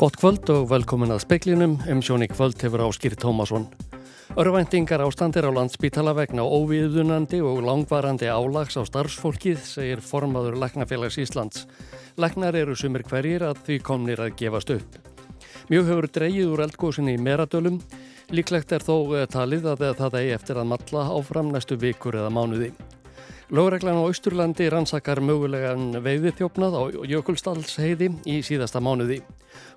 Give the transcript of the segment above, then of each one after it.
Gott kvöld og velkomin að speklinum, umsjón í kvöld hefur áskýr Tómasson. Örvæntingar ástandir á landsbítala vegna óviðunandi og langvarandi álags á starfsfólkið, segir formaður Læknafélags Íslands. Læknar eru sumir hverjir að því komnir að gefast upp. Mjög hefur dreyið úr eldgóðsynni í meradölum, líklegt er þó eh, talið að það eigi eftir að matla áfram næstu vikur eða mánuði. Lóreglan á Austurlandi rannsakar mögulegan veiði þjófnað á Jökulsdalsheiði í síðasta mánuði.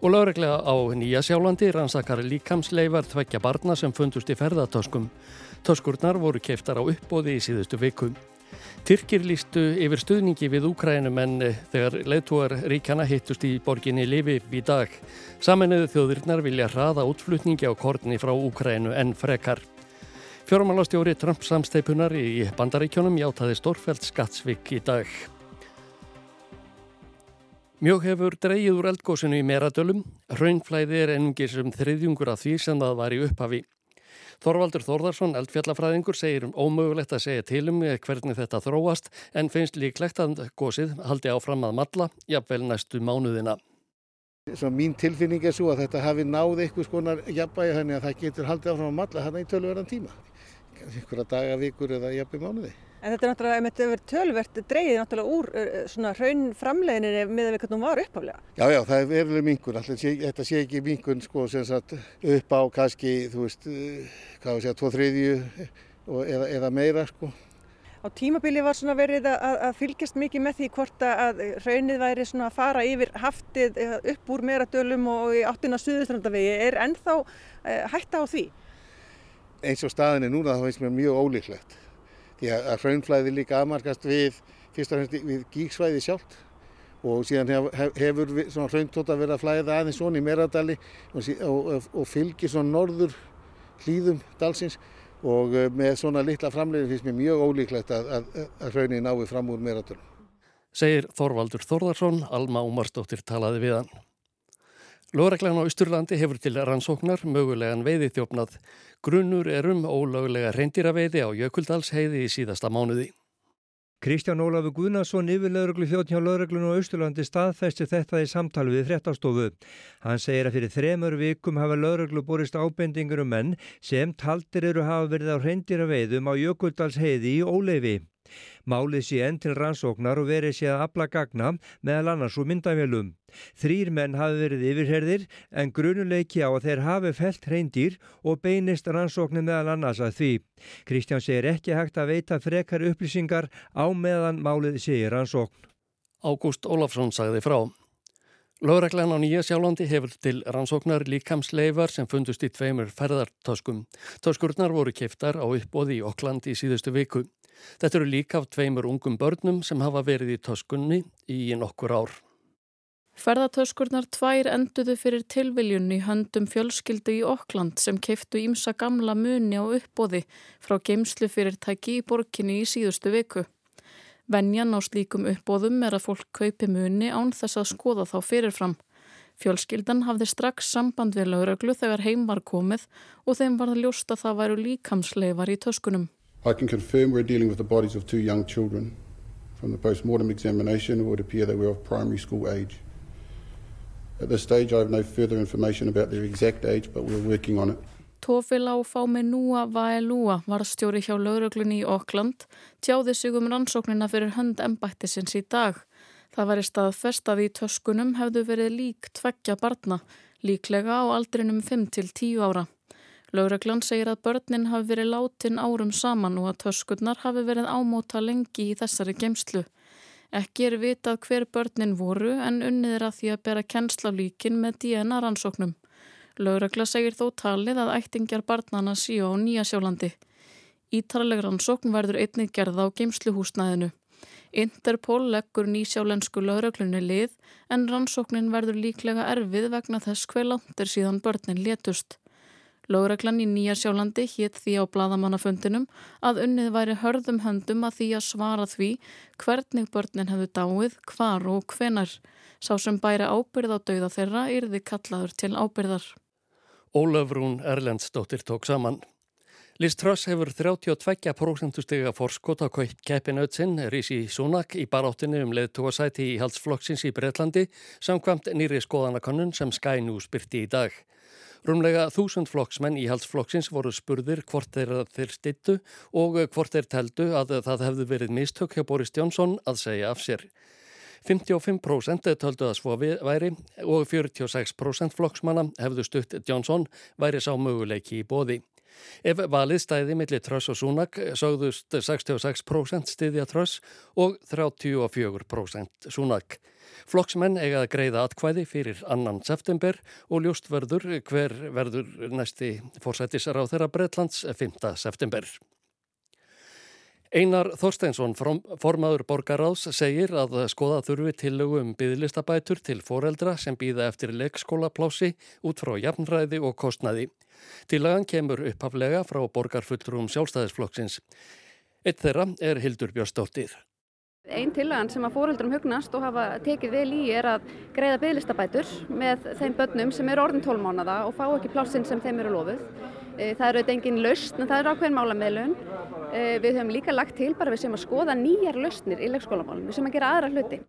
Og lóregla á Nýja Sjálandi rannsakar líkamsleifar tveggja barna sem fundust í ferðartöskum. Töskurnar voru keiftar á uppbóði í síðustu viku. Tyrkir lístu yfir stuðningi við Úkrænum en þegar leitúar ríkjana hittust í borginni Liviv í dag. Saminuðu þjóðirnar vilja hraða útflutningi á kortni frá Úkrænu en frekar. Fjórumálastjóri Trump samsteipunar í bandaríkjónum játaði Stórfeld skattsvik í dag. Mjög hefur dreyið úr eldgósinu í meradölum. Hraunflæði er enningir sem þriðjungur af því sem það var í upphafi. Þorvaldur Þorðarsson, eldfjallafræðingur, segir um ómögulegt að segja til um hvernig þetta þróast en finnst líklegt að gósið haldi áfram að matla, jafnvel næstu mánuðina. Svo mín tilfinning er svo að þetta hafi náð eitthvað skonar jafnbæði þannig að það getur haldið áfram að matla hérna í tölverðan tíma einhverja daga, vikur eða jafnveg mánuði. En þetta er náttúrulega, ef þetta verður tölvert dreyðið náttúrulega úr uh, svona raunframleginni með að við hvernig hún var uppáflega. Já, já, það er veruleg mingun, þetta sé ekki mingun sko sem sagt upp á kannski, þú veist, uh, hvað við segja, tvo þriðju eða, eða meira sko. Á tímabili var svona verið að, að fylgjast mikið með því hvort að raunnið væri svona að fara yfir haftið upp úr meradölum og í áttina suðustrandavegi. Er ennþá hætta á því? Eins og staðin er núna þá finnst mér mjög ólíklegt því að, hraunflæði líka afmarkast við við gíksvæði sjálft og síðan hef, hefur hrauntóta verið að flæða aðeins svona í Meradali og, og, og fylgir svona norður hlýðum dalsins og eh, með svona litla framlegin finnst mér mjög ólíklegt að, að, að hraunin nái fram úr Meradalum. Segir Þorvaldur Þorðarsson, Alma Ómarsdóttir talaði við hann. Lóreglan á Ísturlandi hefur til rannsóknar mögulegan veiði þjófnað. Grunnur er um ólögulega reyndýraveiði á Jökuldalsheiði í síðasta mánuði. Kristján Ólafur Guðnarsson yfirlauruglu þjóttn hjá Lóreglun á Ísturlandi staðfæsti þetta í samtali við fréttastofu. Hann segir að fyrir þremur vikum hafa Lóreglu borist ábendingur um menn sem taldir eru hafa verið á reyndýraveiðum á Jökuldalsheiði í óleifi. Málið sé enn til rannsóknar og verið sé að abla gagna meðal annars úr myndavélum. Þrýr menn hafi verið yfirherðir en grunuleiki á að þeir hafi felt reyndir og beinist rannsóknir meðal annars að því. Kristján segir ekki hægt að veita frekar upplýsingar á meðan málið sé rannsókn. Ágúst Ólafsson sagði frá. Lögreglan á Nýja Sjálandi hefur til rannsóknar líkamsleifar sem fundust í tveimur ferðartöskum. Töskurnar voru keftar á uppbóði í Okkland í síðustu viku. Þetta eru líka af tveimur ungum börnum sem hafa verið í töskunni í nokkur ár. Ferðartöskurnar tvær enduðu fyrir tilviljun í höndum fjölskyldu í Okkland sem keiftu ímsa gamla muni á uppbóði frá geimslu fyrir tæki í borginni í síðustu viku. Venjan á slíkum uppbóðum er að fólk kaupi muni án þess að skoða þá fyrirfram. Fjölskyldan hafði strax samband við lauröglu þegar heim var komið og þeim var það ljóst að það væru líkamsleifar í töskunum. I can confirm we're dealing with the bodies of two young children. From the post-mortem examination, it would appear they were of primary school age. At this stage, I have no further information about their exact age, but we're working on it. Tófila og Fáminúa Vaelúa var stjóri hjá lauruglunni í Okkland, tjáði sig um rannsóknina fyrir hönd embættisins í dag. Það var í stað festað í töskunum hefðu verið lík tveggja barna, líklega á aldrinum 5 til 10 ára. Lauraglann segir að börnin hafi verið látin árum saman og að töskurnar hafi verið ámóta lengi í þessari gemslu. Ekki er vitað hver börnin voru en unnið að því að bera kennslaflíkin með DNA rannsóknum. Lauragla segir þó talið að ættingjar barnana síu á Nýjasjálandi. Ítarleg rannsókn verður einnig gerða á gemsluhúsnæðinu. Interpol leggur nýsjálensku lauruglunni lið en rannsóknin verður líklega erfið vegna þess hver langt er síðan börnin létust. Lóreglann í Nýja sjálandi hétt því á bladamannafundinum að unnið væri hörðum höndum að því að svara því hvernig börnin hefðu dáið, hvar og hvenar. Sá sem bæri ábyrð á dauða þeirra yrði kallaður til ábyrðar. Ólafrún Erlendsdóttir tók saman. Liz Truss hefur 32% stiga forskot á keppinautsinn Rísi Súnak í baráttinu um leðtúasæti í halsflokksins í Breitlandi samkvæmt nýri skoðanakonun sem Sky News byrti í dag. Rúmlega þúsund flokksmenn í halsflokksins voru spurðir hvort þeir þeir stittu og hvort þeir teldu að það hefðu verið mistök hjá Boris Johnson að segja af sér. 55% töldu að svo væri og 46% flokksmanna hefðu stutt Johnson væri sá möguleiki í bóði. Ef valið stæði millir Tröss og Súnak sögðust 66% stiðja Tröss og 34% Súnak. Flokksmenn eiga að greiða atkvæði fyrir annan september og ljóst verður hver verður næsti fórsættisar á þeirra Breitlands 5. september. Einar Þorsteinsson, formaður borgaráðs, segir að skoða þurfi tillögu um bygglistabætur til foreldra sem býða eftir leikskólaplási út frá jafnræði og kostnaði. Tillagan kemur upphaflega frá borgarfulltrúum sjálfstæðisflokksins. Eitt þeirra er Hildur Björnsdóttir. Einn tillagan sem að fóreldrum hugnast og hafa tekið vel í er að greiða bygglistabætur með þeim börnum sem eru orðin tólmánada og fá ekki plássin sem þeim eru lofuð. Eh, það eru auðvitað engin lausn en það eru ákveðin málameðlun. Eh, við höfum líka lagt til bara við sem að skoða nýjar lausnir í leikskólamálum, við sem að gera aðra hluti.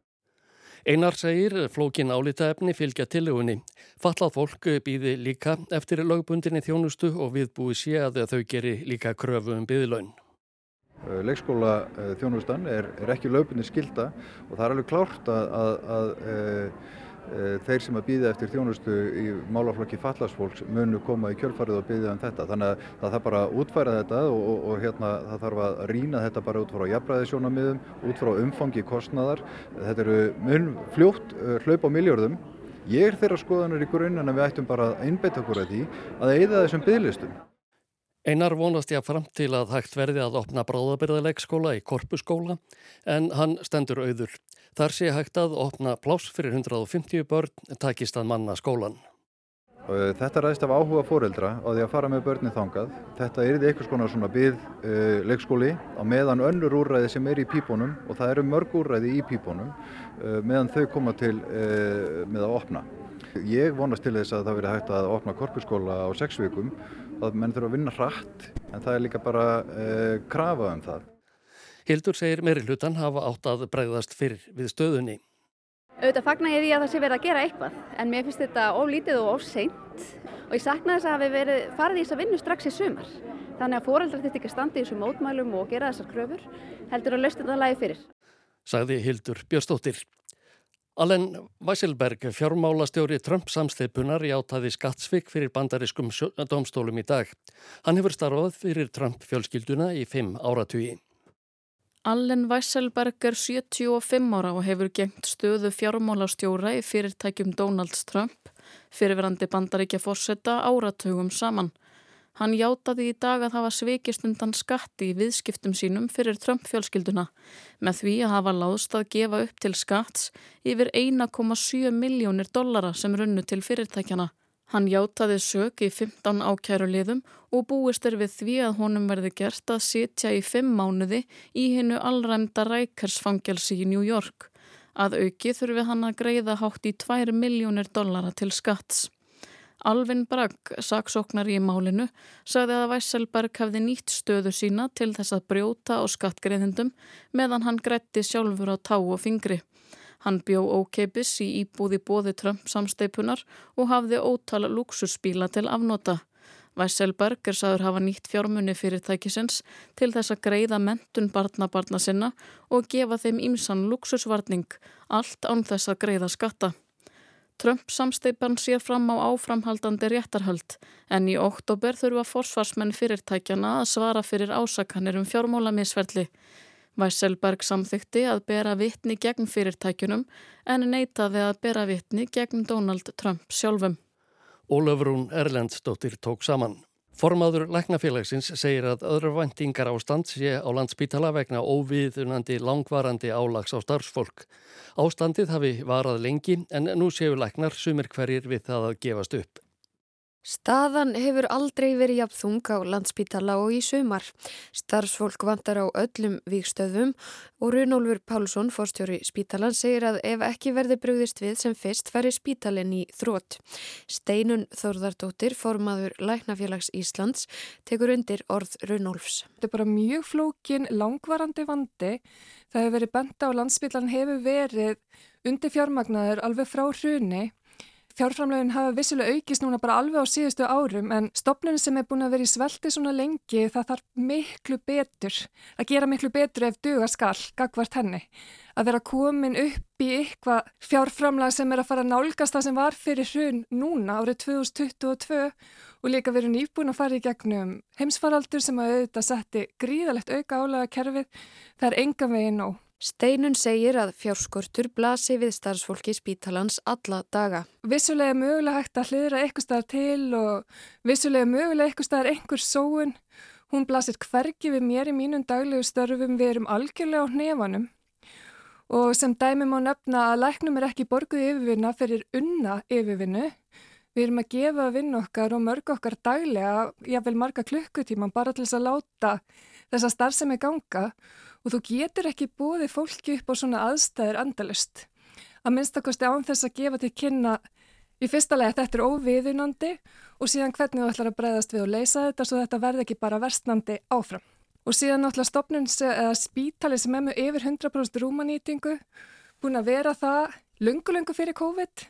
Einar segir flókin álitaefni fylgja tillegunni. Fallað fólk býði líka eftir lögbundinni þjónustu og viðbúi sé að þau geri líka kröfu um byðlaun. Eh, leikskóla þjónustan er, er ekki lögbundin skilda og það er alveg klárt að, að, að þeir sem að býða eftir þjónustu í málaflokki fallasfólks munu koma í kjölfarið og býða um þetta. Þannig að það þarf bara að útfæra þetta og, og, og hérna, það þarf að rýna þetta bara út frá jafnbræðisjónamiðum, út frá umfangi kostnaðar. Þetta eru mun fljótt hlaup á miljörðum. Ég er þeirra skoðanur í grunninn að við ættum bara að einbeita okkur að því að eigða þessum bygglistum. Einar vonast ég að fram til að hægt verði að opna bráðabyrðalegskóla í korpuskóla en hann stendur auður. Þar sé hægt að opna pláss fyrir 150 börn takist að manna skólan. Þetta ræðist af áhuga fóreldra á því að fara með börni þangað. Þetta er eitthvað svona, svona byggð uh, leikskóli á meðan önnur úrræði sem er í pípunum og það eru mörg úrræði í pípunum uh, meðan þau koma til uh, með að opna. Ég vonast til þess að það veri hægt að opna korpuskóla á sex vikum að menn þurfa að vinna hratt en það er líka bara uh, krafa um það. Hildur segir meiri hlutan hafa átt að bregðast fyrir við stöðunni. Auðvitað fagnar ég því að það sé verið að gera eitthvað en mér finnst þetta oflítið og ofseint og ég sakna þess að við verið farið í þess að vinna strax í sumar. Þannig að fóreldrar þetta ekki standi í þessum mótmælum og gera þessar kröfur heldur að löstu þetta lagi fyrir. Sagði Hildur Björnstóttir. Allen Weisselberg, fjármálastjóri Trump samsteipunar játaði skattsvik fyrir bandariskum domstólum í dag. Hann hefur starfað fyrir Trump fjölskylduna í fimm áratugi. Allen Weisselberg er 75 ára og hefur gengt stöðu fjármálastjóra í fyrirtækjum Donald Trump, fyrirverandi bandaríkja fórsetta áratugum saman. Hann játaði í dag að hafa svikist undan skatti í viðskiptum sínum fyrir Trump-fjölskylduna með því að hafa láðst að gefa upp til skatts yfir 1,7 miljónir dollara sem runnu til fyrirtækjana. Hann játaði sök í 15 ákæru liðum og búist er við því að honum verði gert að sitja í 5 mánuði í hinnu allræmda rækarsfangelsi í New York. Að auki þurfi hann að greiða hátt í 2 miljónir dollara til skatts. Alvin Bragg, saksóknar í málinu, sagði að Weisselberg hefði nýtt stöðu sína til þess að brjóta á skattgreðindum meðan hann grætti sjálfur á tá og fingri. Hann bjó ókeipis í íbúði bóði Trump samsteipunar og hafði ótal luxusbíla til afnota. Weisselberg er sagður hafa nýtt fjármunni fyrirtækisins til þess að greiða mentun barnabarna sinna og gefa þeim ímsan luxusvarning, allt án þess að greiða skatta. Trump samsteipan sér fram á áframhaldandi réttarhöld en í oktober þurfa forsvarsmenn fyrirtækjana að svara fyrir ásakanir um fjármólamisverli. Weisselberg samþykti að bera vittni gegn fyrirtækjunum en neytaði að bera vittni gegn Donald Trump sjálfum. Ólafrún Erlendsdóttir tók saman. Formaður læknafélagsins segir að öðru vendingar ástand sé á landspítala vegna óviðunandi langvarandi álags á starfsfólk. Ástandið hafi varað lengi en nú séu læknar sumir hverjir við það að gefast upp. Staðan hefur aldrei verið jafnþung á landspítala og í sumar. Starfsfólk vantar á öllum vikstöðum og Runólfur Pálsson, fórstjóri spítalan, segir að ef ekki verði brugðist við sem fyrst færi spítalinn í þrótt. Steinun Þórðardóttir, formaður Læknafélags Íslands, tekur undir orð Runólfs. Þetta er bara mjög flókin, langvarandi vandi. Það hefur verið benda og landspítalan hefur verið undir fjármagnaður alveg frá hruni Fjárframlegin hafa vissilega aukist núna bara alveg á síðustu árum en stopnun sem er búin að vera í svelti svona lengi það þarf miklu betur, að gera miklu betur ef duga skall, gagvart henni. Að vera komin upp í eitthvað fjárframlega sem er að fara að nálgast það sem var fyrir hrun núna árið 2022 og líka verið nýbúin að fara í gegnum heimsfaraldur sem að auðvitað setti gríðalegt auka álega kerfið, það er enga veginn nóg. Steinun segir að fjárskortur blasi við starfsfólki spítalans alla daga. Vissulega mögulega hægt að hlýðra eitthvað staðar til og vissulega mögulega eitthvað staðar einhver sóun. Hún blasir hvergi við mér í mínum daglegu störfum við erum algjörlega á nefanum. Og sem dæmi má nefna að læknum er ekki borguð yfirvinna fyrir unna yfirvinnu. Við erum að gefa vinn okkar og mörg okkar daglega, jáfnveil marga klukkutíman bara til þess að láta þessa starfsemi ganga og þú getur ekki búið fólki upp á svona aðstæðir andalust. Að minnstakosti án þess að gefa til kynna í fyrsta lega þetta er óviðunandi og síðan hvernig þú ætlar að breyðast við og leysa þetta svo þetta verði ekki bara verstnandi áfram. Og síðan náttúrulega stopnun eða spítali sem er með yfir 100% rúmanýtingu búin að vera það lungu-lungu fyrir COVID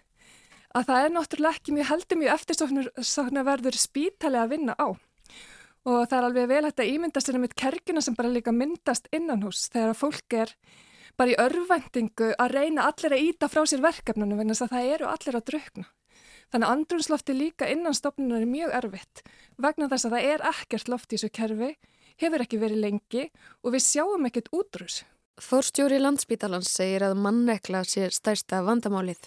að það er náttúrulega ekki mjög heldur mjög eftirsóknar verður spítali að vinna á og það er alveg vel hægt að ímyndast hérna með kerkina sem bara líka myndast innan hús þegar að fólk er bara í örvendingu að reyna allir að íta frá sér verkefnunum vegna þess að það eru allir að draugna. Þannig að andrunslofti líka innan stopnuna er mjög erfitt vegna þess að það er ekkert loft í þessu kerfi, hefur ekki verið lengi og við sjáum ekkert útrús. Þórstjóri landsbítalans segir að mannekla sé stærsta vandamálið.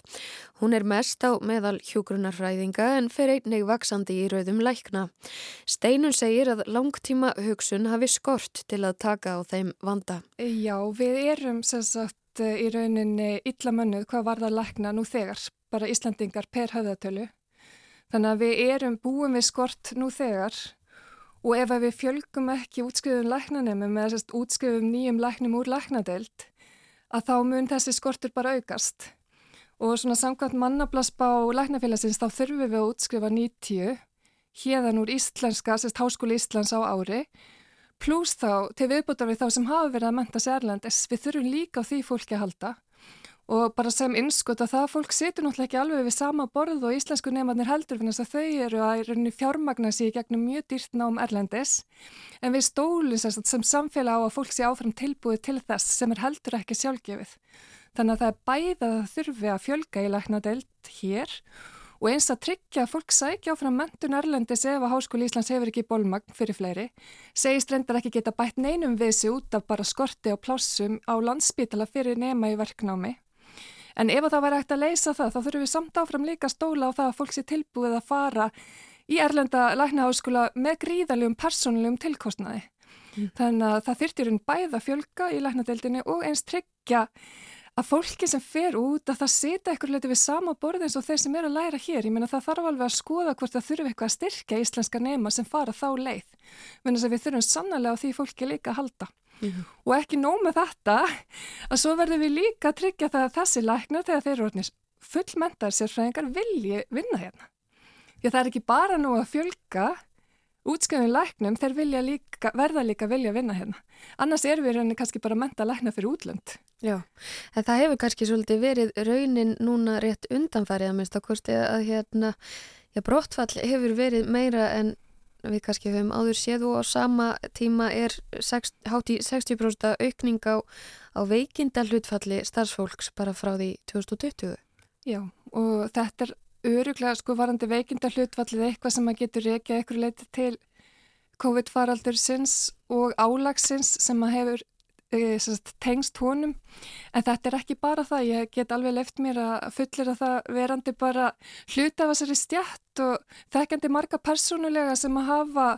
Hún er mest á meðal hjógrunarfræðinga en fer einnig vaksandi í rauðum lækna. Steinun segir að langtíma hugsun hafi skort til að taka á þeim vanda. Já, við erum sagt, í rauninni illamönnuð hvað var það lækna nú þegar, bara Íslandingar per höfðatölu. Þannig að við erum búin við skort nú þegar og ef við fjölgum ekki útskriðum læknanemum eða sérst útskriðum nýjum læknum úr læknadeild að þá mun þessi skortur bara aukast. Og svona samkvæmt mannablasbá læknafélagsins þá þurfum við að útskrifa 90 hérðan úr íslenska, sérst Háskóli Íslands á ári. Pluss þá til viðbútar við þá sem hafa verið að menta sérlandis við þurfum líka á því fólki að halda og bara sem innskot að það fólk setur náttúrulega ekki alveg við sama borð og íslensku nefnarnir heldur finnast að þau eru að fjármagna sig gegnum mjög dýrt nám erlendis en við stólum sem samfélag á að fólk sé áfram tilbúið til þess sem er heldur ekki sjálfgefið. Þannig að það er bæða að þurfi að fjölga í læknadelt hér og eins að tryggja að fólk sækja áfram mentun erlendis ef að Háskóli Íslands hefur ekki bólmagn fyrir fleiri, segist reyndar ekki geta bætt neinum við sig út af bara skorti og plássum á landsbítala fyrir nema í verknámi. En ef það væri hægt að leysa það, þá þurfum við samt áfram líka stóla á það að fólk sé tilbúið að fara í Erlenda læknaháskóla með gríðalegum persónulegum tilkostnaði. Mm. Þannig að það þyrtir hún bæða fjölga í læknadeildinu og eins tryggja að fólki sem fer út að það setja eitthvað leiti við sama borð eins og þeir sem er að læra hér. Ég menna það þarf alveg að skoða hvort það þurfi eitthvað að styrkja íslenska nema sem fara þá leið. Þess að við þurfum sannlega á því fólki líka að halda. Mm. Og ekki nóg með þetta að svo verðum við líka að tryggja það að þessi læknar þegar þeir eru fullmendar sérfræðingar vilji vinna hérna. Því að það er ekki bara nú að fjölga útskjöfum læknum, þeir líka, verða líka vilja vinna hérna. Annars er við rauninni kannski bara menta lækna fyrir útlönd. Já, en það hefur kannski svolítið verið raunin núna rétt undanfærið að minnst að kosti að hérna, já, brottfall hefur verið meira en við kannski höfum áður séð og á sama tíma er 6, hátt í 60% aukning á, á veikinda hlutfalli starfsfólks bara frá því 2020. Já og þetta er öruglega sko varandi veikinda hlutfallið eitthvað sem að getur reykja eitthvað leiti til COVID-faraldur sinns og álagsins sem að hefur E, tengst honum. En þetta er ekki bara það, ég get alveg left mér að fullir að það verandi bara hluti af þessari stjætt og þekkjandi marga persónulega sem að hafa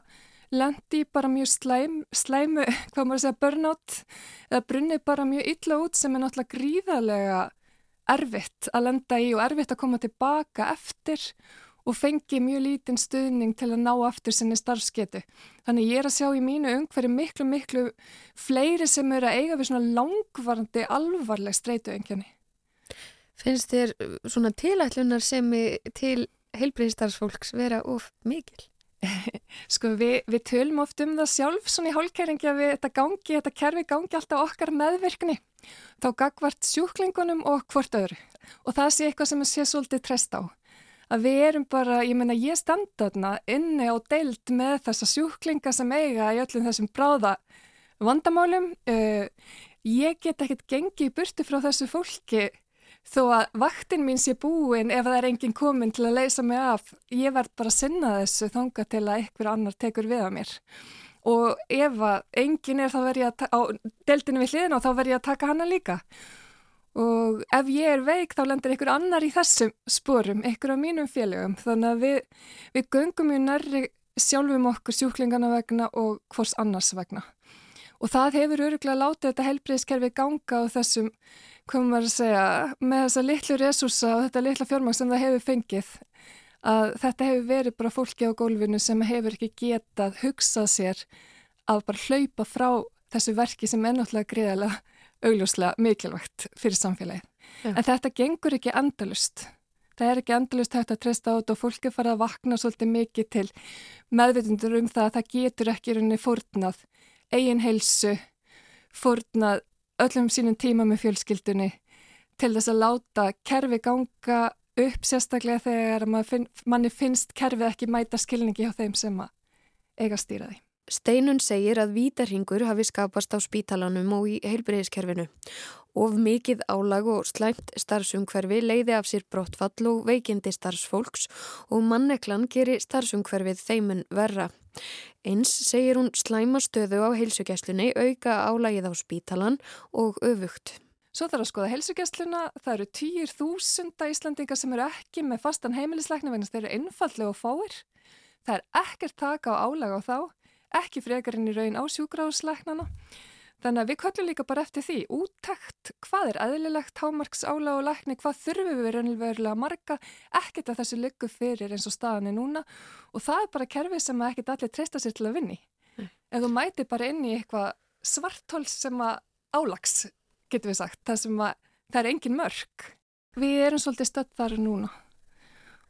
lendi bara mjög slæm, slæmu, hvað maður segja, burnout eða brunni bara mjög illa út sem er náttúrulega gríðarlega erfitt að lenda í og erfitt að koma tilbaka eftir og fengi mjög lítinn stuðning til að ná aftur sinni starfsketu. Þannig ég er að sjá í mínu umhverju miklu, miklu fleiri sem eru að eiga við svona langvarandi, alvarleg streytu engjarni. Finnst þér svona tilætlunar sem til heilbreyðstarfsfólks vera of mikil? sko við, við tölum oft um það sjálf svona í hálkæringi að við þetta gangi, þetta kerfi gangi alltaf okkar meðvirkni. Þá gagvart sjúklingunum og hvort öðru. Og það sé eitthvað sem sé svolítið trest á. Að við erum bara, ég menna ég standa þarna inni og deild með þessa sjúklinga sem eiga í öllum þessum bráða vandamálum. Uh, ég get ekkert gengið í burti frá þessu fólki þó að vaktin mín sé búin ef það er enginn komin til að leysa mig af ég verð bara að sinna þessu þanga til að einhver annar tekur við að mér. Og ef að enginn er þá verð ég að á deltinu við hliðin og þá verð ég að taka hana líka. Og ef ég er veik þá lendir einhver annar í þessum sporum, einhver af mínum félögum. Þannig að við, við göngum í nærri sjálfum okkur sjúklingana vegna og hvors annars vegna. Og það hefur öruglega látið þetta helbriðskerfi ganga á þessum komum að segja, með þessa litlu resursa og þetta litla fjármang sem það hefur fengið að þetta hefur verið bara fólki á gólfinu sem hefur ekki getað hugsað sér að bara hlaupa frá þessu verki sem er náttúrulega greiðalega augljóslega mikilvægt fyrir samfélagi. Ja. En þetta gengur ekki endalust. Það er ekki endalust hægt að treysta á þetta og fólki fara að vakna svolítið mikið til meðvitundur um það að það getur ekki rauninni fórnað eigin heilsu, fórnað öllum sínum tíma með fjölskyldunni til þess að láta kerfi ganga upp sérstaklega þegar finn, manni finnst kerfið ekki mæta skilningi hjá þeim sem að eiga stýraði. Steinun segir að vítarhingur hafi skapast á spítalanum og í heilbreyðiskerfinu. Of mikið álag og slæmt starfsumhverfi leiði af sér brottfall og veikindi starfsfólks og manneklan gerir starfsumhverfið þeimun verra. Eins segir hún slæma stöðu á heilsugjæslunni auka álagið á spítalan og öfugt. Svo þarf að skoða heilsugjæsluna, það eru týjir þúsunda Íslandingar sem eru ekki með fastan heimilisleikna vegna þeir eru einfallega og fáir. Það er ekkert taka á álag á þá, ekki frekarinn í raun á sjúgráðsleiknana. Þannig að við köllum líka bara eftir því, úttækt, hvað er aðlilegt hámarks ála og lækni, hvað þurfum við raunverulega marga, ekkert að þessu liggur fyrir eins og staðan er núna og það er bara kerfið sem ekkert allir treysta sér til að vinni. Mm. Ef þú mæti bara inn í eitthvað svartól sem að álags, getur við sagt, það sem að það er engin mörg. Við erum svolítið stödd þar núna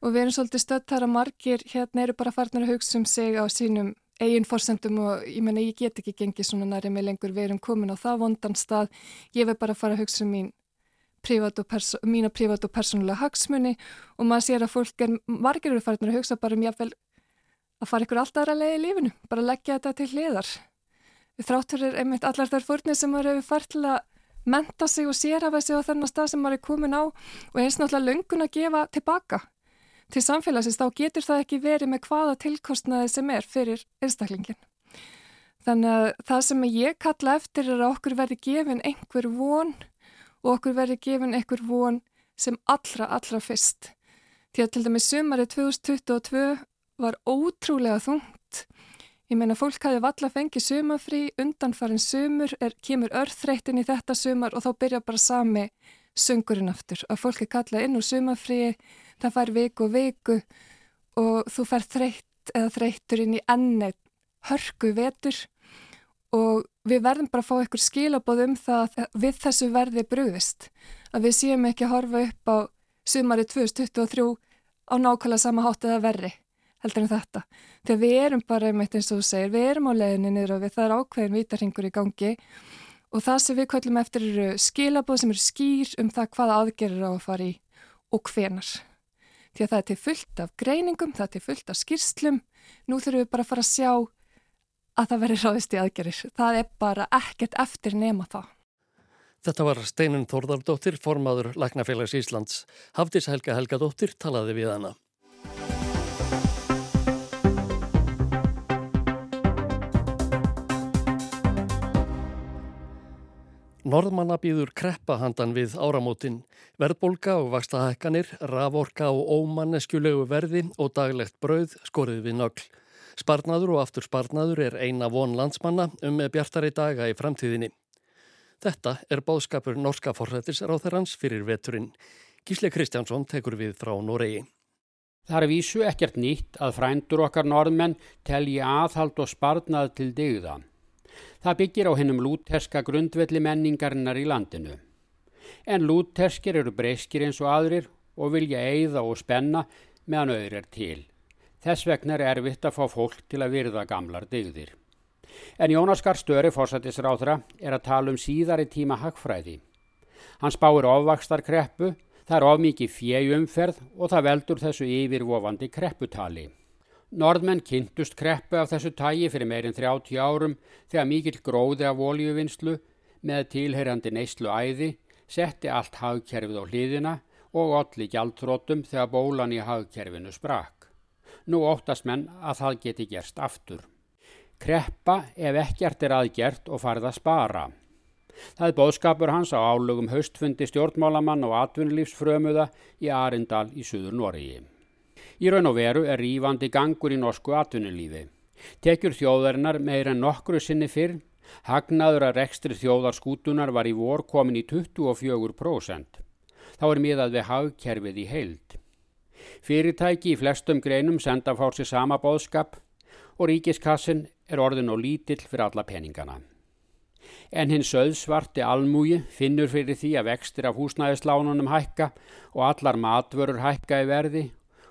og við erum svolítið stödd þar að margir hérna eru bara farnir að hugsa um sig á sínum eigin fórsendum og ég menna ég get ekki gengið svona næri með lengur, við erum komin á það vondan stað, ég vil bara fara að hugsa um mín prívat mína prívat og persónulega hagsmunni og maður sér að fólk er, margir eru farin að hugsa bara um jáfnvel að fara ykkur alltaf aðra leið í lífinu, bara leggja þetta til hliðar. Þráttur er einmitt allar þær fórnir sem maður hefur fært til að menta sig og sér af þessi á þennan stað sem maður er komin á og eins náttúrulega löngun að gefa tilbaka til samfélagsins þá getur það ekki verið með hvaða tilkostnaði sem er fyrir einstaklingin. Þannig að það sem ég kalla eftir er að okkur verði gefin einhver von og okkur verði gefin einhver von sem allra, allra fyrst. Því að til dæmi sumari 2022 var ótrúlega þungt. Ég meina fólk hafi valla fengið sumafrí, undanfarin sumur, er, kemur örþreytin í þetta sumar og þá byrja bara sami söngurinn aftur. Að fólk er kallað inn úr sumafríi það fær viku og viku og þú fær þreytt eða þreyttur inn í ennið hörku vetur og við verðum bara að fá einhver skilabóð um það við þessu verði brúðist að við séum ekki að horfa upp á sumari 2023 á nákvæmlega sama hátt eða verri heldur en þetta. Þegar við erum bara einmitt eins og þú segir, við erum á leðinni niður og við það er ákveðin vítarhingur í gangi og það sem við kvöllum eftir eru skilabóð sem eru skýr um það hvaða aðgerir á að fara í og hvenar því að það er til fullt af greiningum, það er til fullt af skýrslum. Nú þurfum við bara að fara að sjá að það verður ráðist í aðgerir. Það er bara ekkert eftir nema það. Þetta var Steinun Þórðardóttir, formaður Læknafélags Íslands. Hafdís Helga Helgadóttir talaði við hana. Norðmanna býður kreppahandan við áramótin, verðbólka og vakstahækkanir, raforka og ómanneskjulegu verði og daglegt brauð skorið við nögl. Sparnaður og aftur sparnaður er eina von landsmanna um bjartari daga í framtíðinni. Þetta er bóðskapur norska forrættisráþarans fyrir veturinn. Gísle Kristjánsson tekur við frá Noregi. Það er vísu ekkert nýtt að frændur okkar norðmenn telji aðhald og sparnað til digða. Það byggir á hennum lúterska grundvelli menningarinnar í landinu. En lúterskir eru breyskir eins og aðrir og vilja eigða og spenna meðan auður er til. Þess vegna er erfitt að fá fólk til að virða gamlar digðir. En Jónaskar Störi, fórsættisráðra, er að tala um síðari tíma hagfræði. Hann spáir ofvakstar kreppu Það er of mikið fjöjumferð og það veldur þessu yfirvofandi krepputali. Norðmenn kynntust kreppu af þessu tægi fyrir meirinn 30 árum þegar mikill gróði af voljuvinnslu með tilherjandi neyslu æði setti allt hagkerfið á hliðina og olli gjaldtrótum þegar bólan í hagkerfinu sprakk. Nú óttast menn að það geti gerst aftur. Kreppa ef ekkert er aðgert og farið að spara. Það er bóðskapur hans á álugum haustfundi stjórnmálamann og atvinnulífsfrömuða í Arindal í Suður Noregi. Í raun og veru er rífandi gangur í norsku atvinnulífi. Tekjur þjóðarinnar meir en nokkru sinni fyrr, hagnaður að rekstri þjóðarskútunar var í vor komin í 24%. Þá er miðað við hagkerfið í heild. Fyrirtæki í flestum greinum senda fór sér sama bóðskap og ríkiskassin er orðin og lítill fyrir alla peningana en hinn söðsvarti almúi finnur fyrir því að vextir af húsnæðislánunum hækka og allar matvörur hækka í verði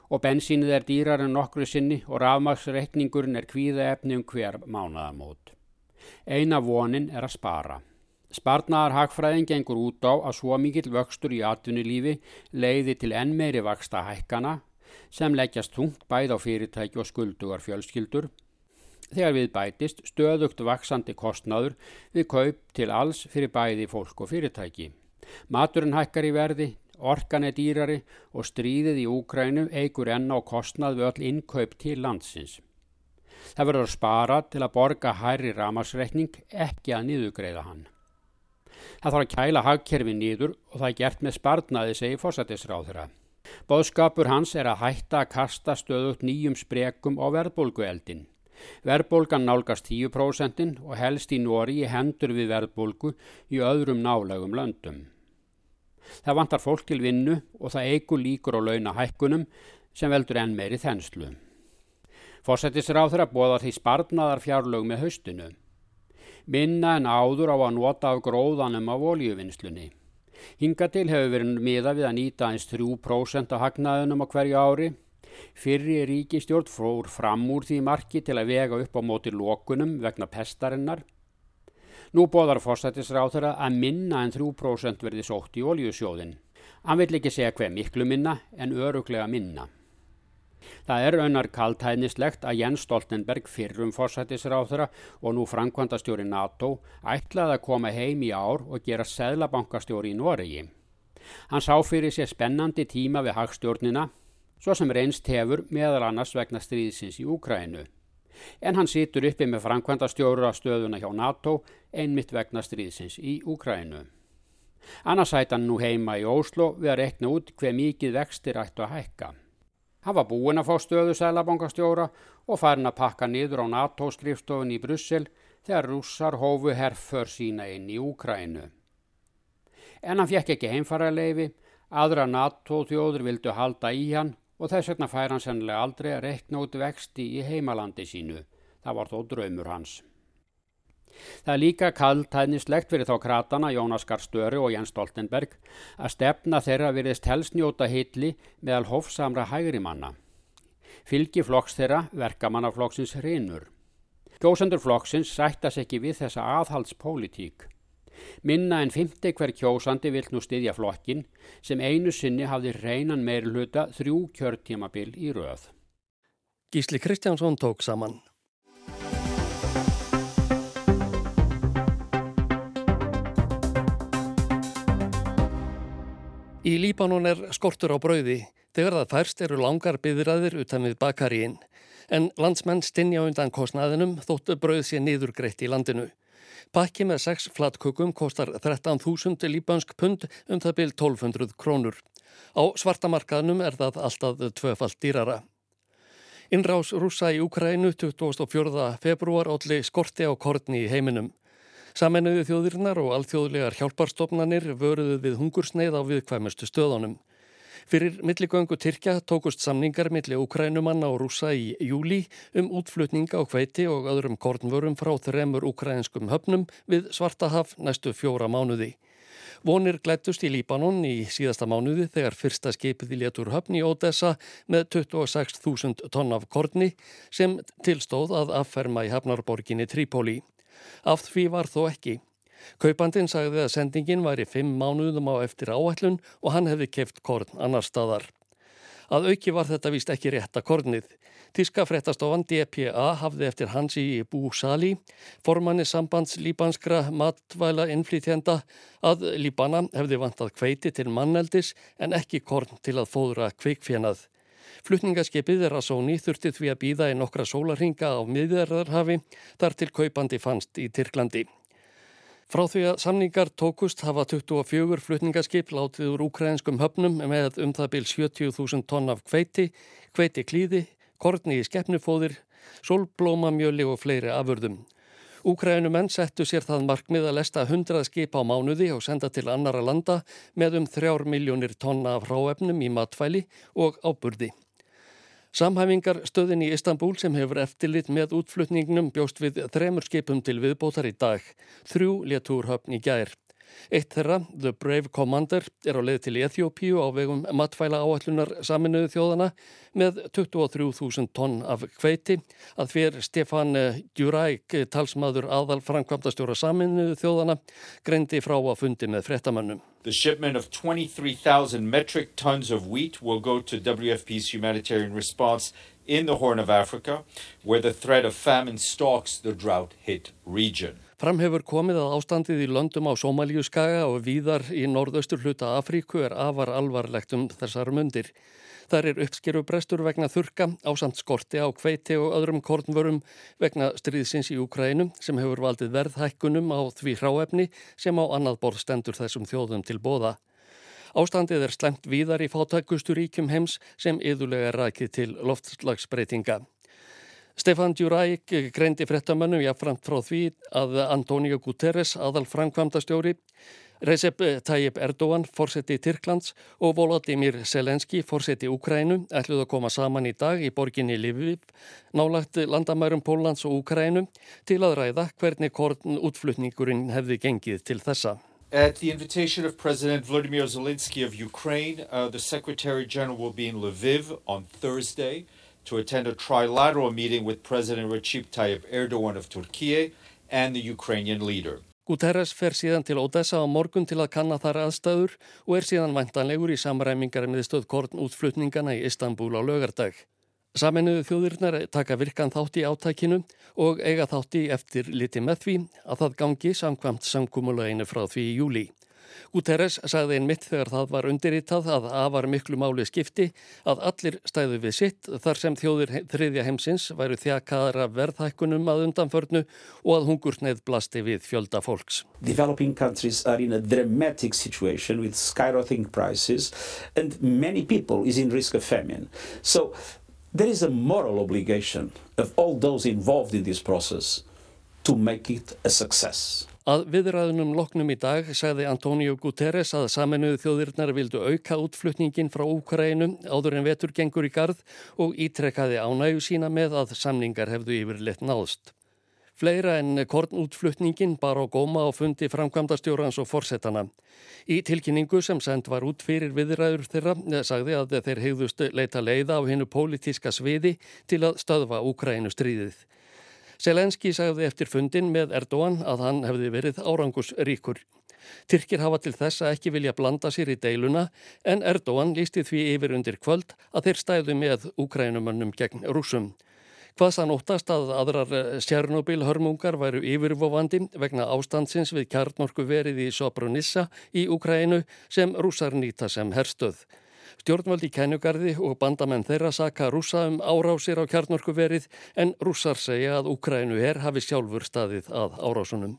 og bensínið er dýrar en nokkru sinni og rafmagsreikningurinn er kvíðaefni um hver mánaðamót. Eina vonin er að spara. Sparnaðar hagfræðin gengur út á að svo mikill vöxtur í atvinnulífi leiði til enn meiri vaksta hækkana sem leggjast tungt bæð á fyrirtæki og skuldugar fjölskyldur þegar við bætist stöðugt vaksandi kostnaður við kaup til alls fyrir bæði fólk og fyrirtæki. Maturinn hækkar í verði, orkan er dýrari og stríðið í Úkrænu eigur enn á kostnað við öll innkaup til landsins. Það verður spara til að borga hærri ramasreikning ekki að niðugreiða hann. Það þarf að kæla hagkerfi nýður og það er gert með sparnaði, segi fórsættisráðura. Bóðskapur hans er að hætta að kasta stöðut nýjum sprekum á verðbólgueldin. Verðbólgan nálgast 10% og helst í Nóri hendur við verðbólgu í öðrum nálegum löndum. Það vantar fólk til vinnu og það eigur líkur á launahækkunum sem veldur enn meiri þenslu. Fórsættisráður að bóða því sparnaðar fjárlög með haustinu. Minna en áður á að nota af gróðanum af oljuvinnslunni. Hinga til hefur verið miða við að nýta eins 3% af hagnaðunum á hverju ári Fyrri ríkistjórn fór fram úr því marki til að vega upp á móti lókunum vegna pestarinnar. Nú bóðar fórsættisráþara að minna en 3% verði sótt í oljusjóðin. Hann vill ekki segja hver miklu minna en öruglega minna. Það er önnar kaltæðnislegt að Jens Stoltenberg fyrrum fórsættisráþara og nú framkvæmdastjóri NATO ætlaði að koma heim í ár og gera seðlabankastjóri í Noregi. Hann sá fyrir sér spennandi tíma við hagstjórnina svo sem reynst hefur meðal annars vegna stríðsins í Úkrænu. En hann situr uppi með framkvæmda stjóra stöðuna hjá NATO einmitt vegna stríðsins í Úkrænu. Annars hætti hann nú heima í Óslo við að rekna út hver mikið vextir ættu að hækka. Hann var búinn að fá stöðu sælabankastjóra og farin að pakka niður á NATO-skrifstofun í Brussel þegar rússar hófu herför sína inn í Úkrænu. En hann fjekk ekki heimfaraleifi, aðra NATO-þjóður vildu halda í hann og þess vegna fær hann sennilega aldrei að rekna út vexti í heimalandi sínu. Það var þó draumur hans. Það er líka kalltæðnislegt fyrir þá kratana Jónas Garstöru og Jens Stoltenberg að stefna þeirra virðist helsnjóta hilli meðal hófsamra hægri manna. Fylgi flokks þeirra verkamannaflokksins hrinur. Kjósendur flokksins sættas ekki við þessa aðhaldspólitík. Minna en 50 hver kjósandi vill nú styðja flokkin sem einu sinni hafði reynan meirluta þrjú kjörtímabil í röð. Gísli Kristjánsson tók saman. Í Líbanon er skortur á brauði. Þegar það færst eru langar byðraðir utan við bakaríinn. En landsmenn stinja undan kostnaðinum þóttu brauð sé niðurgreitt í landinu. Pakki með sex flatkökum kostar 13.000 líbansk pund um það byrj 1200 krónur. Á svartamarkaðnum er það alltaf tvöfalt dýrara. Innrás rúsa í Ukrænu 24. februar allir skorti á kortni í heiminum. Samennuðu þjóðirnar og alþjóðlegar hjálparstofnanir vöruðu við hungursneið á viðkvæmustu stöðunum. Fyrir milligöngu Tyrkja tókust samningar milli Ukrænumanna og rúsa í júli um útflutninga á hveiti og öðrum kornvörum frá þremur ukrainskum höfnum við Svartahaf næstu fjóra mánuði. Vonir glættust í Líbanon í síðasta mánuði þegar fyrsta skipið í letur höfn í Odessa með 26.000 tonn af korni sem tilstóð að afferma í hafnarborginni Trípoli. Af því var þó ekki. Kaupandin sagði að sendingin væri fimm mánuðum á eftir áætlun og hann hefði keft korn annar staðar. Að auki var þetta vist ekki rétta kornið. Tíska frettastofan DPA hafði eftir hans í Bú Sali, formanni sambands líbanskra matvæla innflýtjenda, að Líbana hefði vantað kveiti til manneldis en ekki korn til að fóðra kveikfjenað. Flutningaskipið er að sóni þurfti því að býða í nokkra sólarhinga á miðjarðarhafi þar til kaupandi fannst í Tyrklandi. Frá því að samningar tókust hafa 24 flutningaskip látið úr úkræðinskum höfnum með um það byl 70.000 tonn af kveiti, kveiti klíði, korni í skeppnufóðir, solblómamjöli og fleiri afurðum. Úkræðinu menn settu sér það markmið að lesta 100 skip á mánuði og senda til annara landa með um 3 miljónir tonna af hráefnum í matfæli og áburði. Samhæfingarstöðin í Istanbul sem hefur eftirlit með útflutningnum bjóst við þremur skipum til viðbótar í dag, þrjú létúrhöfn í gær. Eitt þeirra, The Brave Commander, er á leið til Eþjópíu á vegum matfæla áallunar saminuðu þjóðana með 23.000 tonn af kveiti að fyrir Stefan Djuræk, talsmaður aðal framkvamtastjóra saminuðu þjóðana, greindi frá að fundi með frettamannum. The shipment of 23,000 metric tons of wheat will go to WFP's humanitarian response in the Horn of Africa, where the threat of famine stalks the drought-hit region. Fram hefur komið að ástandið í löndum á Somalíu skaga og víðar í norðaustur hluta Afríku er afar alvarlegt um þessar mundir. Þar er uppskeru brestur vegna þurka, ásamt skorti á kveiti og öðrum kornvörum vegna stríðsins í Úkrænum sem hefur valdið verðhækkunum á því hráefni sem á annað borð stendur þessum þjóðum til bóða. Ástandið er slemt víðar í fátækustu ríkjum heims sem yðulega rækið til loftslagsbreytinga. Stefan Djuræk greindi frettamönnum jáfnframt frá því að Antonio Guterres, aðal framkvæmdastjóri, Recep Tayyip Erdogan, fórseti Tyrklands og Volodymyr Selenski, fórseti Úkrænu, ætluð að koma saman í dag í borginni Lviv, nálagt landamærum Póllands og Úkrænu, til að ræða hvernig korn útflutningurinn hefði gengið til þessa. At the invitation of President Vladimir Zelensky of Ukraine, uh, the Secretary General will be in Lviv on Thursday. To attend a trilateral meeting with President Recep Tayyip Erdogan of Turkey and the Ukrainian leader. Guterres fer síðan til Odessa á morgun til að kanna þar aðstæður og er síðan væntanlegur í samræmingar með stöð korn útflutningana í Istanbul á lögardag. Saminuðu þjóðirnar taka virkan þátt í átækinu og eiga þátt í eftir liti með því að það gangi samkvamt samkúmuleginu frá því í júli. Guterres sagði einmitt þegar það var undirritað að afar miklu máli skipti að allir stæðu við sitt þar sem þjóðir þriðja heimsins væru þjakaðara verðhækkunum að undanförnu og að hungursneið blasti við fjölda fólks. Developing countries are in a dramatic situation with skyrocketing prices and many people is in risk of famine. So there is a moral obligation of all those involved in this process to make it a success. Að viðræðunum loknum í dag sagði Antonio Guterres að saminuðu þjóðirnar vildu auka útflutningin frá Úkrænu áður en vetur gengur í gard og ítrekkaði ánægu sína með að samningar hefðu yfirleitt náðst. Fleira en kornútflutningin bar á góma og fundi framkvæmdastjórans og forsetana. Í tilkynningu sem send var út fyrir viðræður þeirra sagði að þeir hegðust leita leiða á hennu pólitíska sviði til að stöðva Úkrænu stríðið. Selenski sagði eftir fundin með Erdogan að hann hefði verið árangusríkur. Tyrkir hafa til þess að ekki vilja blanda sér í deiluna en Erdogan lísti því yfir undir kvöld að þeir stæðu með úkrænumönnum gegn rúsum. Hvað sann óttast að aðrar Sjernobyl hörmungar væru yfirvofandi vegna ástandsins við kjarnorku verið í Sobronissa í Úkrænu sem rúsar nýta sem herstöð. Stjórnvaldi kænugarði og bandamenn þeirra saka rúsa um árásir á kjarnorkuverið en rússar segja að Ukrænu er hafi sjálfur staðið að árásunum.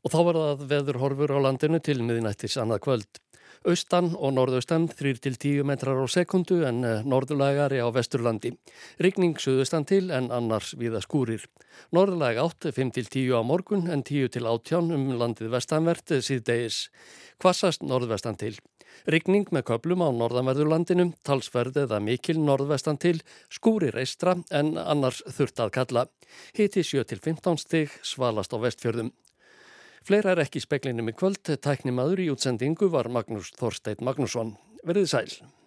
Og þá var það veður horfur á landinu til miðinættis annað kvöld. Austan og norðaustan 3-10 metrar á sekundu en eh, norðulægari á vesturlandi. Rigning suðustan til en annars viða skúrir. Norðulæg 8 5-10 á morgun en 10-18 um landið vestanvert síðdegis. Kvassast norðvestan til. Rigning með köplum á norðanverðurlandinu, talsverð eða mikil norðvestan til, skúrir eistra en annars þurft að kalla. Hiti 7-15 stig svalast á vestfjörðum. Fleira er ekki speklinum í kvöld, tæknimaður í útsendingu var Magnús Þorsteit Magnússon. Verðið sæl.